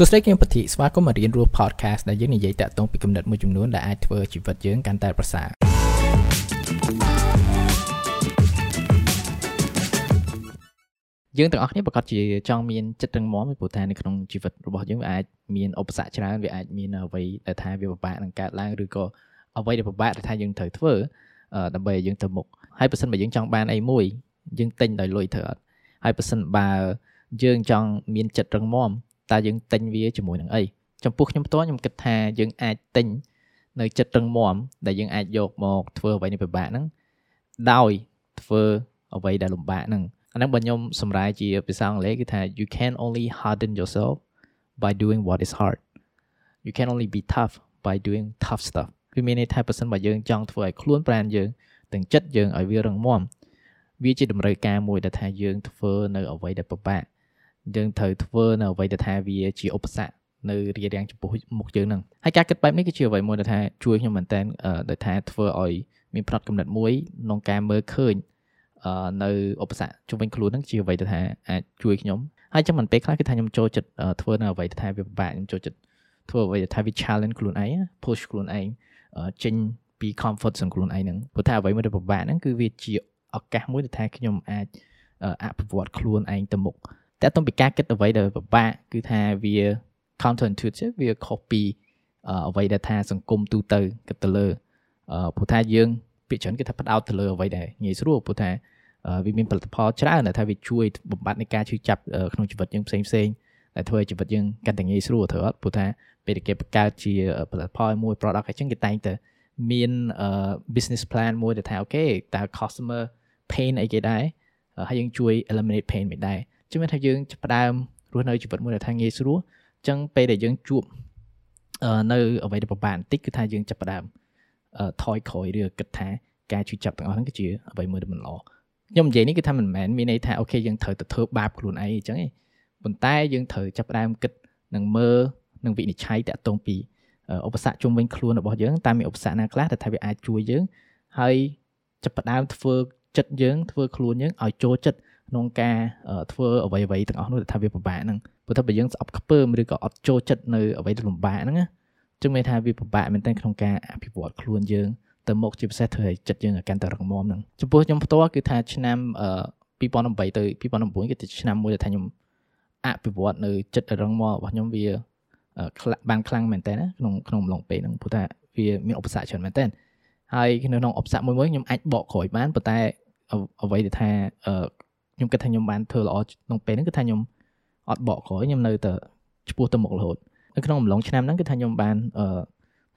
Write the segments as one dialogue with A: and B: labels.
A: សួស្តីគឹមពធីស្វាគមន៍មករៀនរស់ podcast ដែលយើងនិយាយតាក់ទងពីគំនិតមួយចំនួនដែលអាចធ្វើជីវិតយើងកាន់តែប្រសើរយើងទាំងអស់គ្នាប្រកាសជាចង់មានចិត្តរឹងមាំពីព្រោះថានៅក្នុងជីវិតរបស់យើងវាអាចមានឧបសគ្គច្រើនវាអាចមានអ្វីដែលថាវាពិបាកនឹងកើតឡើងឬក៏អ្វីដែលពិបាកដែលថាយើងត្រូវធ្វើដើម្បីឲ្យយើងទៅមុខហើយបើសិនបើយើងចង់បានអីមួយយើងទិញដោយលុយធ្វើអត់ហើយបើសិនបើយើងចង់មានចិត្តរឹងមាំ តើយើងទិញវាជាមួយនឹងអីចំពោះខ្ញុំផ្ទាល់ខ្ញុំគិតថាយើងអាចទិញនៅចិត្តរឹងមាំដែលយើងអាចយកមកធ្វើអ្វីនេះពិបាកហ្នឹងដោយធ្វើអ្វីដែលលំបាកហ្នឹងអាហ្នឹងបើខ្ញុំសម្រាយជាភាសាអង់គ្លេសគឺថា you can only harden yourself by doing what is hard you can only be tough by doing tough stuff គឺមានន័យថាបើសិនបើយើងចង់ធ្វើឲ្យខ្លួនប្រាណយើងទាំងចិត្តយើងឲ្យវារឹងមាំវាជាតម្រូវការមួយដែលថាយើងធ្វើនៅអ្វីដែលពិបាក យើងត្រូវធ្វើនៅអ្វីដែលថាវាជាឧបសគ្គនៅរារាំងចំពោះមុខយើងហ្នឹងហើយការគិតបែបនេះគឺជាអ្វីមួយដែលថាជួយខ្ញុំមែនតើដែលថាធ្វើឲ្យមានផ្នត់កំណត់មួយក្នុងការមើលឃើញនៅឧបសគ្គជុំវិញខ្លួនហ្នឹងជាអ្វីដែលថាអាចជួយខ្ញុំហើយចាំមិនពេលខ្លះគឺថាខ្ញុំចូលចិត្តធ្វើនៅអ្វីដែលថាវាពិបាកខ្ញុំចូលចិត្តធ្វើអ្វីដែលថាវា challenge ខ្លួនឯង push ខ្លួនឯងចេញពី comfort zone ខ្លួនឯងហ្នឹងព្រោះថាអ្វីមួយដែលពិបាកហ្នឹងគឺវាជាឱកាសមួយដែលថាខ្ញុំអាចអភិវឌ្ឍខ្លួនឯងទៅមុខ តែតុំពីការគិតអ្វីដែលពិបាកគឺថាវា counter intuitive វាខុសពីអ្វីដែលថាសង្គមទូទៅគិតទៅលើព្រោះថាយើងពាក្យច្រើនគេថាផ្ដោតទៅលើអ្វីដែលងាយស្រួលព្រោះថាវាមានផលិតផលច្រើនដែលថាវាជួយបំបត្តិនៃការឈឺចាប់ក្នុងជីវិតយើងផ្សេងផ្សេងដែលធ្វើឲ្យជីវិតយើងកាន់តែងាយស្រួលត្រូវអត់ព្រោះថាពេលដែលគេបង្កើតជាផលិតផលមួយ product អញ្ចឹងគេតែងតែមាន business plan មួយដែលថា okay តើ customer pain អីគេដែរហើយយើងជួយ eliminate pain ហ្នឹងដែរ ជឿថាយើងចាប់ផ្ដើមរស់នៅជីវិតមួយដែលថាងាយស្រួលអញ្ចឹងពេលដែលយើងជួបនៅអ្វីដែលពិបាកបន្តិចគឺថាយើងចាប់ផ្ដើមថយក្រោយឬគិតថាការជួយចាប់ទាំងអស់ហ្នឹងគឺជាអ្វីមួយដែលមិនល្អខ្ញុំនិយាយនេះគឺថាមិនមែនមានន័យថា okay យើងត្រូវទៅធ្វើបាបខ្លួនឯងអញ្ចឹងឯងប៉ុន្តែយើងត្រូវចាប់ផ្ដើមគិតនិងមើលនិងវិនិច្ឆ័យតាក់ទងពីឧបសគ្គជុំវិញខ្លួនរបស់យើងតើមានឧបសគ្គណាខ្លះដែលថាវាអាចជួយយើងហើយចាប់ផ្ដើមធ្វើចិត្តយើងធ្វើខ្លួនយើងឲ្យចូលចិត្ត ក្នុងការធ្វើអ្វីអ្វីទាំងអស់នោះថាវាពិបាកហ្នឹងព្រោះថាបើយើងស្អប់ខ្ពើមឬក៏អត់ចូលចិត្តនៅអ្វីដែលលំបាកហ្នឹងណាចឹងមានថាវាពិបាកមែនទែនក្នុងការអភិវឌ្ឍខ្លួនយើងទៅមុខជាពិសេសធ្វើឲ្យចិត្តយើងកាន់តែរឹងមាំហ្នឹងចំពោះខ្ញុំផ្ទាល់គឺថាឆ្នាំ2008ទៅ2009គឺជាឆ្នាំមួយដែលថាខ្ញុំអភិវឌ្ឍនៅចិត្តរឹងមាំរបស់ខ្ញុំវាបានខ្លាំងមែនតើក្នុងក្នុងអំឡុងពេលហ្នឹងព្រោះថាវាមានឧបសគ្គច្រើនមែនតើហើយក្នុងឧបសគ្គមួយមួយខ្ញុំអាចបកក្រោយបានប៉ុន្តែអ្វីដែលថា ខ្ញុំគិតថាខ្ញុំបានធ្វើល្អក្នុងពេលហ្នឹងគឺថាខ្ញុំអត់បកក្រោយខ្ញុំនៅតែឆ្ពោះទៅមុខរហូតនៅក្នុងអំឡុងឆ្នាំហ្នឹងគឺថាខ្ញុំបានអឺ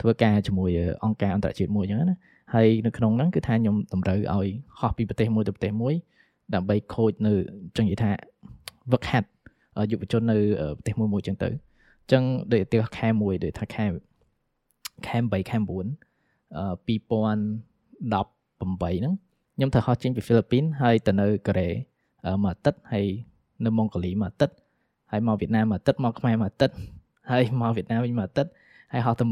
A: ធ្វើការជាមួយអង្គការអន្តរជាតិមួយអញ្ចឹងណាហើយនៅក្នុងហ្នឹងគឺថាខ្ញុំតម្រូវឲ្យហោះពីប្រទេសមួយទៅប្រទេសមួយដើម្បីខូចនៅចឹងនិយាយថាវឹកហាត់យុវជននៅប្រទេសមួយមួយអញ្ចឹងទៅអញ្ចឹងដូចទៅខែមួយដូចថាខែខែ8ខែ9 2018ហ្នឹងខ្ញុំត្រូវហោះចេញពីហ្វីលីពីនហើយទៅនៅកូរ៉េ មួយអាទិត្យហើយនៅម៉ុងហ្គោលីមួយអាទិត្យហើយមកវៀតណាមមួយអាទិត្យមកខ្មែរមួយអាទិត្យហើយមកវៀតណាមវិញមួយអាទិត្យហើយហោះទៅ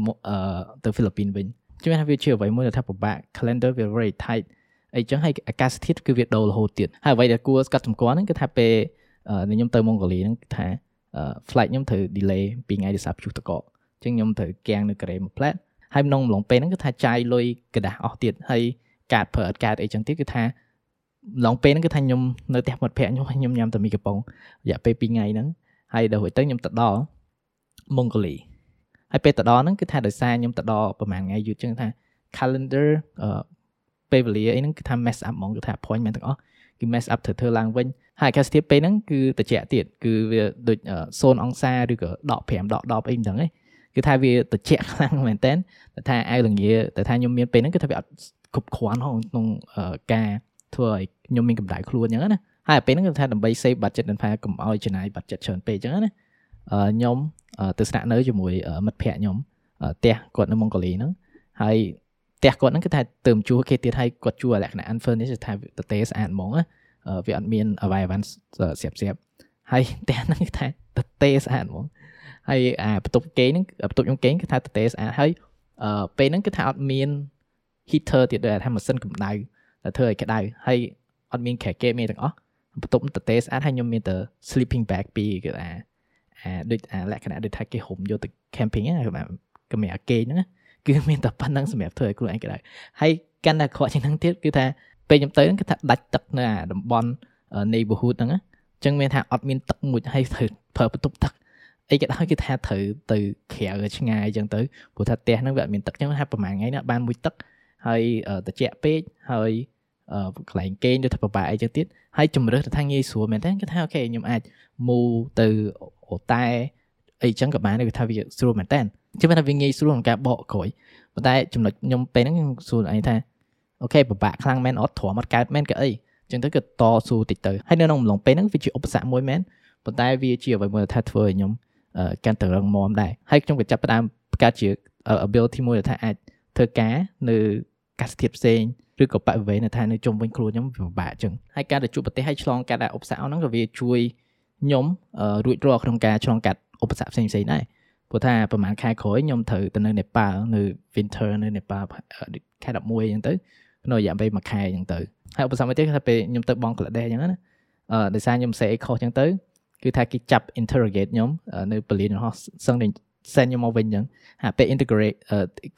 A: ទៅហ្វីលីពីនវិញជួយថាវាជាអ្វីមួយដែលថាពិបាក calendar វា very tight អីចឹងហើយអាកាសធាតុគឺវាដូររហូតទៀតហើយអ្វីដែលគួរស្កត់សម្គាល់ហ្នឹងគឺថាពេលខ្ញុំទៅម៉ុងហ្គោលីហ្នឹងគឺថា flight ខ្ញុំត្រូវ delay ពីថ្ងៃដោយសារព្យុះទឹកកកអញ្ចឹងខ្ញុំត្រូវកៀងនៅកូរ៉េមួយផ្លែតហើយក្នុងអំឡុងពេលហ្នឹងគឺថាចាយលុយកដាស់អស់ទៀតហើយកាតប្រើអត់កាតអីចឹងទៀតគឺថា ឡងពេលហ្នឹងគឺថាខ្ញុំនៅផ្ទះមិត្តភ័ក្ដិខ្ញុំខ្ញុំញ៉ាំតែមីកំប៉ុងរយៈពេល2ថ្ងៃហ្នឹងហើយដល់រួចទៅខ្ញុំទៅដល់ម៉ុងហ្កូលីហើយពេលទៅដល់ហ្នឹងគឺថាដោយសារខ្ញុំទៅដល់ប្រហែលថ្ងៃយូរចឹងថា calendar អឺពេលវេលាអីហ្នឹងគឺថា mess up ហ្មងគឺថា appointment ទាំងអស់គឺ mess up ធ្វើធ្វើឡើងវិញហើយអាកាសធាតុពេលហ្នឹងគឺត្រជាក់ទៀតគឺវាដូច0អង្សាឬក៏ដក5ដក10អីមិនដឹងទេគឺថាវាត្រជាក់ខ្លាំងមែនតើតែថាអាវលងាតែថាខ្ញុំមានពេលហ្នឹងគឺថាវាអត់គ្រប់គ្រាន់ក្នុងការ ធ្វើឲ្យខ្ញុំមានកម្ដៅខ្លួនអញ្ចឹងណាហើយពេលហ្នឹងគឺថាដើម្បី save budget នឹងថាកុំឲ្យចំណាយ budget ច្រើនពេកអញ្ចឹងណាខ្ញុំទៅស្នាក់នៅជាមួយមិត្តភ័ក្ដិខ្ញុំផ្ទះគាត់នៅម៉ុងហ្កូលីហ្នឹងហើយផ្ទះគាត់ហ្នឹងគឺថាទៅជួគេទៀតហើយគាត់ជួលក្ខណៈ unfurnished ថាទៅទេស្អាតហ្មងណាវាអត់មានអវ៉ៃអវ៉ាន់ស្រាប់ស្រាប់ហើយផ្ទះហ្នឹងគឺថាទៅទេស្អាតហ្មងហើយអាបន្ទប់គេហ្នឹងបន្ទប់ខ្ញុំគេគឺថាទៅទេស្អាតហើយពេលហ្នឹងគឺថាអត់មាន heater ទៀតដូចថាម៉ាស៊ីនកម្ដៅ ដែលធ្វើឲ្យក្ដៅហើយអត់មានខែគេមានទាំងអស់បន្ទប់តទេស្អាតហើយខ្ញុំមានតែ sleeping bag ពីគឺថាអាដូចអាលក្ខណៈដូចថាគេហុំយកទៅ camping ហ្នឹងសម្រាប់កម្រាគេងហ្នឹងគឺមានតែប៉ុណ្្នឹងសម្រាប់ធ្វើឲ្យខ្លួនឯងក្តៅហើយកាន់តែខកជាងហ្នឹងទៀតគឺថាពេលខ្ញុំទៅហ្នឹងគឺថាដាច់ទឹកនៅអាតំបន់ neighborhood ហ្នឹងអញ្ចឹងមានថាអត់មានទឹកមួយហើយត្រូវប្រើបន្ទប់ទឹកអីក៏ដោយគឺថាត្រូវទៅក្រៅឆ្ងាយអញ្ចឹងទៅព្រោះថាផ្ទះហ្នឹងវាអត់មានទឹកអញ្ចឹងថាប្រហែលថ្ងៃណាបានមួយទឹក ហើយត្រជាក់ពេកហើយកន្លែងគេងទៅថាពិបាកអីចឹងទៀតហើយជំរឿសទៅថាងាយស្រួលមែនតើគេថាអូខេខ្ញុំអាចមូទៅអូតែអីចឹងក៏បានគេថាវាស្រួលមែនតើជឿថាវាងាយស្រួលក្នុងការបកក្រោយប៉ុន្តែចំណុចខ្ញុំពេលហ្នឹងខ្ញុំសួរអីថាអូខេពិបាកខ្លាំងមែនអត់ទ្រាំអត់កើតមែនក៏អីចឹងទៅគឺតស៊ូតិចទៅហើយនៅក្នុងអំឡុងពេលហ្នឹងវាជាឧបសគ្គមួយមែនប៉ុន្តែវាជាអ្វីមួយថាធ្វើឲ្យខ្ញុំកាន់តែរឹងមាំដែរហើយខ្ញុំក៏ចាប់ផ្ដើមបង្កើតជា ability មួយដែលថាអាចធ្វើការនៅ កាសធាតុផ្សេងឬក៏បរិវេណថានៅជុំវិញខ្លួនខ្ញុំវាពិបាកអញ្ចឹងហើយការទៅជួបប្រទេសហើយឆ្លងកាត់ឧបសគ្គហ្នឹងក៏វាជួយខ្ញុំរួចរាល់ក្នុងការឆ្លងកាត់ឧបសគ្គផ្សេងផ្សេងដែរព្រោះថាប្រហែលខែក្រោយខ្ញុំត្រូវទៅនៅនេប៉ាល់នៅ winter នៅនេប៉ាល់ខែ11អញ្ចឹងទៅក្នុងរយៈពេល1ខែអញ្ចឹងទៅហើយឧបសគ្គមួយទៀតគឺថាពេលខ្ញុំទៅបងក្លាដេសអញ្ចឹងណាអឺដោយសារខ្ញុំសេអីខុសអញ្ចឹងទៅគឺថាគេចាប់ interrogate ខ្ញុំនៅពលានរបស់សឹងតែ send ខ្ញុំមកវិញអញ្ចឹងហើយពេល integrate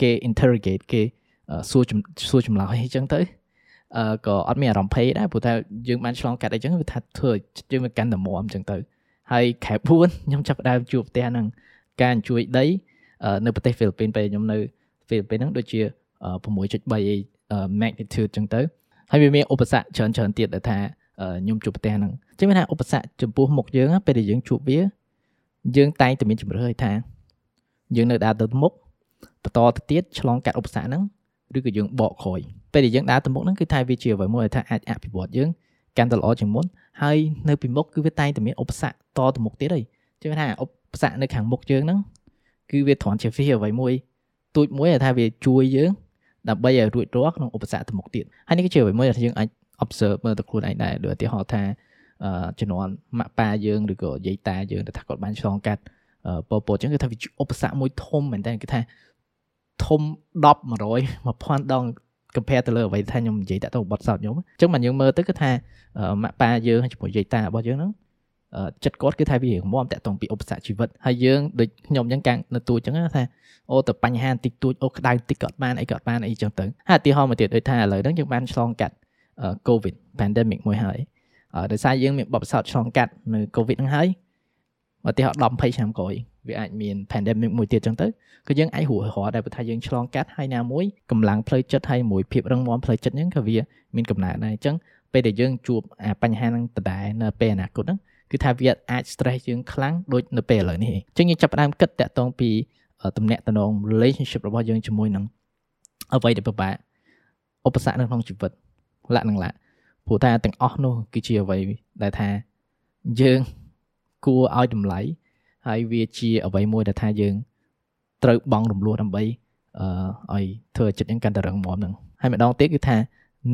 A: គេ interrogate គេ សួរសួរចម្លើយអញ្ចឹងទៅអឺក៏អត់មានអារម្មណ៍ភ័យដែរព្រោះថាយើងបានឆ្លងកាត់អីចឹងវាថាធ្វើយើងវាកាន់តែមមអញ្ចឹងទៅហើយខែ4ខ្ញុំចាប់ផ្ដើមជួបផ្ទះហ្នឹងការអញ្ជួយដីនៅប្រទេសហ្វីលីពីនពេលខ្ញុំនៅហ្វីលីពីនហ្នឹងដូចជា6.3 magnitude អញ្ចឹងទៅហើយវាមានឧបសគ្គច្រើនច្រើនទៀតដែលថាខ្ញុំជួបផ្ទះហ្នឹងអញ្ចឹងមានថាឧបសគ្គចំពោះមុខយើងពេលដែលយើងជួបវាយើងតែងតែមានជំរឿឲ្យថាយើងនៅដើរទៅមុខបន្តទៅទៀតឆ្លងកាត់ឧបសគ្គហ្នឹង ឬក៏យើងបកក្រោយពេលដែលយើងដើរទៅមុខហ្នឹងគឺថាវាជាអ្វីមួយថាអាចអភិវឌ្ឍយើងកាន់តែល្អជាងមុនហើយនៅពីមុខគឺវាតែងតែមានឧបសគ្គតទៅមុខទៀតហើយជឿថាឧបសគ្គនៅខាងមុខយើងហ្នឹងគឺវាត្រង់ជាវាអ្វីមួយទូចមួយថាវាជួយយើងដើម្បីឲ្យរួចរាល់ក្នុងឧបសគ្គទៅមុខទៀតហើយនេះគឺជាអ្វីមួយដែលយើងអាច observe មើលទៅខ្លួនឯងដែរដូចឧទាហរណ៍ថាជំនាន់ម៉ាក់ប៉ាយើងឬក៏យាយតាយើងថាគាត់បានឆ្លងកាត់ពពតអញ្ចឹងគឺថាវាឧបសគ្គមួយធំមែនតើគឺថា ធំ10 100 1000ដង compare ទៅលើអ្វីថាខ្ញុំនិយាយតាក់ទងបទសោតខ្ញុំអញ្ចឹងបានយើងមើលទៅគឺថាម៉ាក់ប៉ាយើងជាមួយយាយតារបស់យើងហ្នឹងចិត្តគាត់គឺថាវារៀងមាំតាក់ទងពីឧបសគ្គជីវិតហើយយើងដូចខ្ញុំអញ្ចឹងកាំងនៅទូអញ្ចឹងថាអូទៅបញ្ហាបន្តិចតួចអូក្តៅបន្តិចក៏បានអីក៏បានអីចឹងទៅហើយឧទាហរណ៍មួយទៀតដូចថាឥឡូវហ្នឹងយើងបានឆ្លងកាត់ COVID pandemic មួយហើយដោយសារយើងមានបបិសោតឆ្លងកាត់នៅ COVID ហ្នឹងហើយឧទាហរណ៍10 20ឆ្នាំក្រោយ វាអាចមាន pandemic មួយទៀតចឹងទៅគឺយើងអាចរួចរាល់ដែលថាយើងឆ្លងកាត់ហើយណាមួយកម្លាំងផ្លូវចិត្តហើយមួយភាពរឹងមាំផ្លូវចិត្តហ្នឹងក៏វាមានកំណើតដែរអញ្ចឹងពេលដែលយើងជួបអាបញ្ហាហ្នឹងដដែលនៅពេលអនាគតហ្នឹងគឺថាវាអាច stress យើងខ្លាំងដូចនៅពេលឥឡូវនេះអញ្ចឹងយើងចាប់ផ្ដើមគិតតាក់ទងពីទំនាក់ទំនង relationship របស់យើងជាមួយនឹងអ្វីដែលពិបាកឧបសគ្គនៅក្នុងជីវិតលក្ខនឹងលក្ខព្រោះថាទាំងអស់នោះគឺជាអ្វីដែលថាយើងគួរឲ្យតម្លៃ ហើយវាជាអ្វីមួយដែលថាយើងត្រូវបង់រំលោះដើម្បីអឺឲ្យធ្វើចិត្តយើងកាន់តែរឹងមាំនឹងហើយម្ដងទៀតគឺថា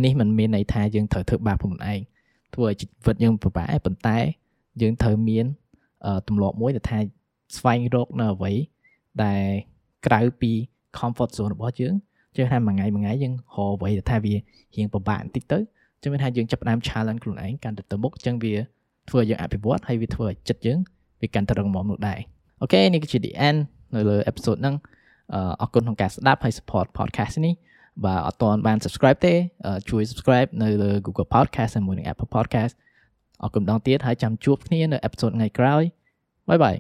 A: នេះមិនមានន័យថាយើងត្រូវធ្វើបាបខ្លួនឯងធ្វើឲ្យជីវិតយើងពិបាកប៉ុន្តែយើងត្រូវមានទម្លាប់មួយដែលថាស្វែងរកនៅអ្វីដែលក្រៅពី comfort zone របស់យើងជឿថាមួយថ្ងៃមួយថ្ងៃយើងរកអ្វីដែលថាវារៀងពិបាកបន្តិចទៅជឿថាយើងចាប់ផ្ដើម challenge ខ្លួនឯងកាន់តែទៅមុខអញ្ចឹងវាធ្វើឲ្យយើងអភិវឌ្ឍហើយវាធ្វើឲ្យចិត្តយើង វាកាន់តែរឹងមាំនោះដែរ okay នេះគឺជា the end នៅលើ episode ហ្នឹងអរគុណក្នុងការស្ដាប់ហើយ support podcast នេះបាទអត់ទាន់បាន subscribe ទេជួយ subscribe នៅលើ Google Podcast ហើយមួយនឹង Apple Podcast អរគុណម្ដងទៀតហើយចាំជួបគ្នានៅ episode ថ្ងៃក្រោយ bye bye